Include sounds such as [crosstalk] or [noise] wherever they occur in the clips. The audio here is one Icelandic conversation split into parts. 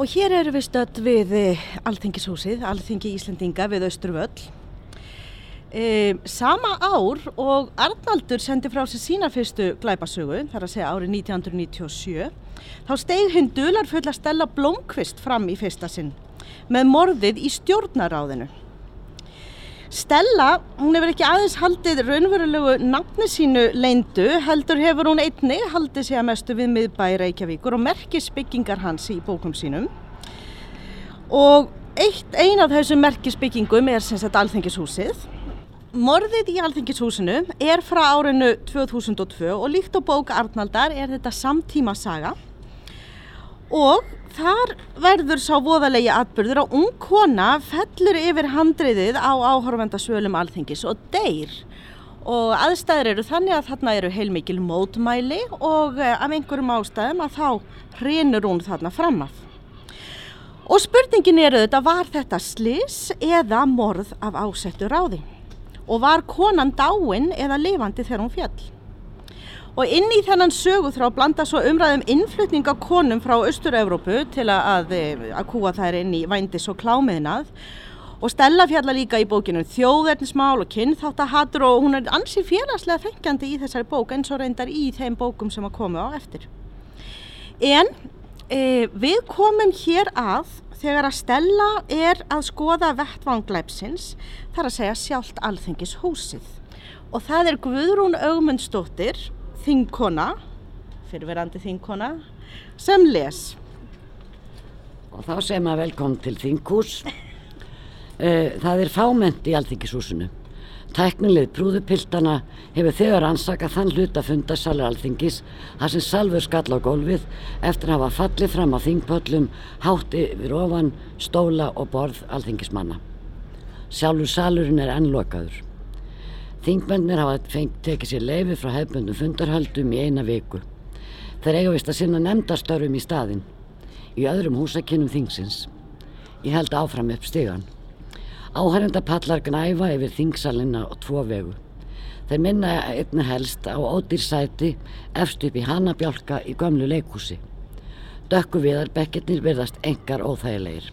Og hér erum við stödd við eh, Alþingishúsið, Alþingi Íslendinga við Östruvöll. E, sama ár og Arnaldur sendi frá sér sína fyrstu glæpasögu, þar að segja árið 1997, þá steig hinn dular full að stella Blomqvist fram í fyrsta sinn með morðið í stjórnaráðinu. Stella, hún hefur ekki aðeins haldið raunverulegu nafni sínu leindu, heldur hefur hún einni haldið sig að mestu við miðbæri Reykjavíkur og merkisbyggingar hans í bókum sínum. Og eitt ein af þessum merkisbyggingum er sem sagt Alþingishúsið. Morðið í Alþingishúsinu er frá árinu 2002 og líkt á bóka Arnaldar er þetta samtíma saga og Þar verður sá voðalegi atbyrður að ung kona fellur yfir handriðið á áhörvendasvölum alþingis og deyr og aðstæður eru þannig að þarna eru heilmikil mótmæli og eh, af einhverjum ástæðum að þá hrinur hún þarna fram af. Og spurningin eru þetta, var þetta slis eða morð af ásettu ráði? Og var konan dáin eða lifandi þegar hún fjall? Og inn í þennan söguþrá blanda svo umræðum innflutninga konum frá Östur-Európu til að, að kúa þær inn í vændis og klámiðnað og Stella fjalla líka í bókinu þjóðverðnismál og kynþáttahatur og hún er ansi félagslega fengjandi í þessari bók eins og reyndar í þeim bókum sem að koma á eftir. En e, við komum hér að þegar að Stella er að skoða vettvangleipsins þar að segja sjálft alþengis húsið og það er Guðrún Augmundsdóttir þingkona, fyrirverandi þingkona, sem les. Og þá segum við velkom til þingkús. [laughs] Eh, það er fáment í alþingishúsinu. Tæknilið prúðupiltana hefur þegar ansakað þann hluta fundasalir alþingis þar sem salfur skall á gólfið eftir að hafa fallið fram á þingpöllum hátti við ofan, stóla og borð alþingismanna. Sjálfur salurinn er ennlokaður. Þingmennir hafa tekið sér leifi frá hefbundum fundarhaldum í eina viku. Þeir eiga vist að sinna nefndastörfum í staðin, í öðrum húsakinnum þingsins. Ég held áfram upp stegan. Áhærendapallar gnæfa yfir þingsalina og tvo vegu. Þeir minna einna helst á ódýrsæti efst upp í hanabjálka í gömlu leikúsi. Dökku viðarbekkirnir verðast engar óþægilegir.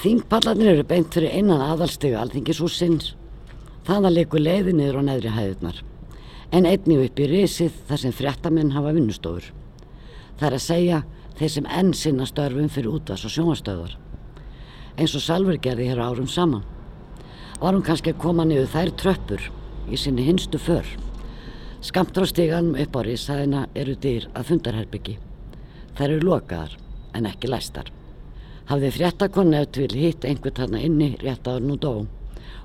Þingpallarnir eru beint fyrir einan aðalstegu alþingishúsins Þaða leikur leiði niður á neðri hæðurnar en einnig upp í risið þar sem fréttamenn hafa vinnustofur. Það er að segja þeir sem enn sinna störfum fyrir útvars og sjónastöðar. Eins og Salver gerði hér árum saman. Var hún kannski að koma niður þær tröppur í sinni hinstu för. Skamtur á stíganum upp á risæðina eru dyr að fundarherbyggi. Þær eru lokaðar en ekki læstar. Hafði fréttakonni eftir vil hitt einhvern þarna inni rétt áður nú dóum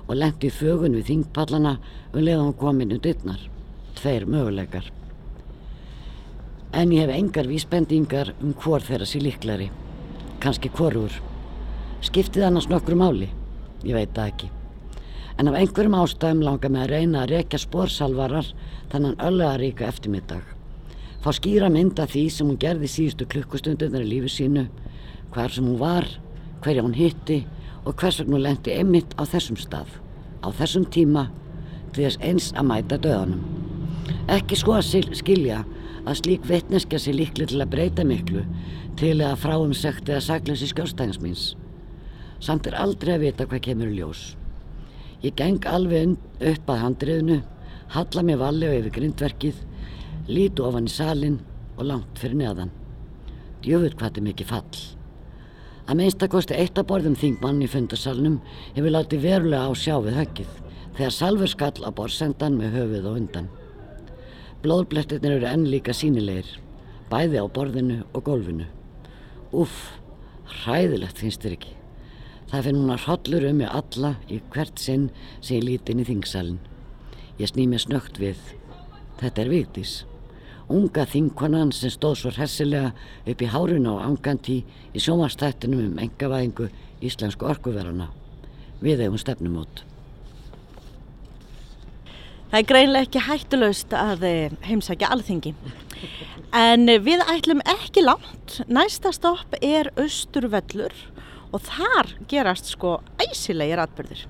og lendi í fögun við þingpallana um leiðan kominu dittnar. Tveir möguleikar. En ég hef engar vísbendingar um hvor þeirra sér líklari. Kanski hvorur. Skiptið annars nokkru máli? Ég veit það ekki. En af einhverjum ástæðum langar mig að reyna að rekja spórsalvarar þannan ölluðaríka eftirmiddag. Fá skýra mynda því sem hún gerði síðustu klukkustundunar í lífi sínu, hver sem hún var, hverja hún hitti og hvers vegna lendi einmitt á þessum stað, á þessum tíma til þess eins að mæta döðanum. Ekki sko að skilja að slík veitneskja sé líkli til að breyta miklu til að fráum sekt eða sakleysi skjórstæðinsmins. Samt er aldrei að vita hvað kemur ljós. Ég geng alveg upp að handriðinu, halla mér vallega yfir grindverkið, lítu ofan í salin og langt fyrir neðan. Djöfur hvað er mikið fall. Að minnstakosti eitt að borðum þingmann í fundarsalunum hefur látið verulega á sjá við höggið þegar salfur skall á borsendan með höfuð og undan. Blóðblettirnir eru enn líka sínilegir, bæði á borðinu og gólfinu. Uff, hræðilegt finnst þér ekki. Það finn hún að hrodlur um mig alla í hvert sinn sem ég líti inn í þingsalun. Ég sný mér snögt við. Þetta er Vigdís unga þingkonan sem stóð svo hressilega upp í hárinu á angantí í sjómarstættinum um engavæðingu íslensku orkuverðana. Við hefum stefnum út. Það er greinlega ekki hættulegst að eh, heimsækja alþingi. En við ætlum ekki langt. Næsta stopp er Östurvellur og þar gerast sko æsilegir atbyrðir.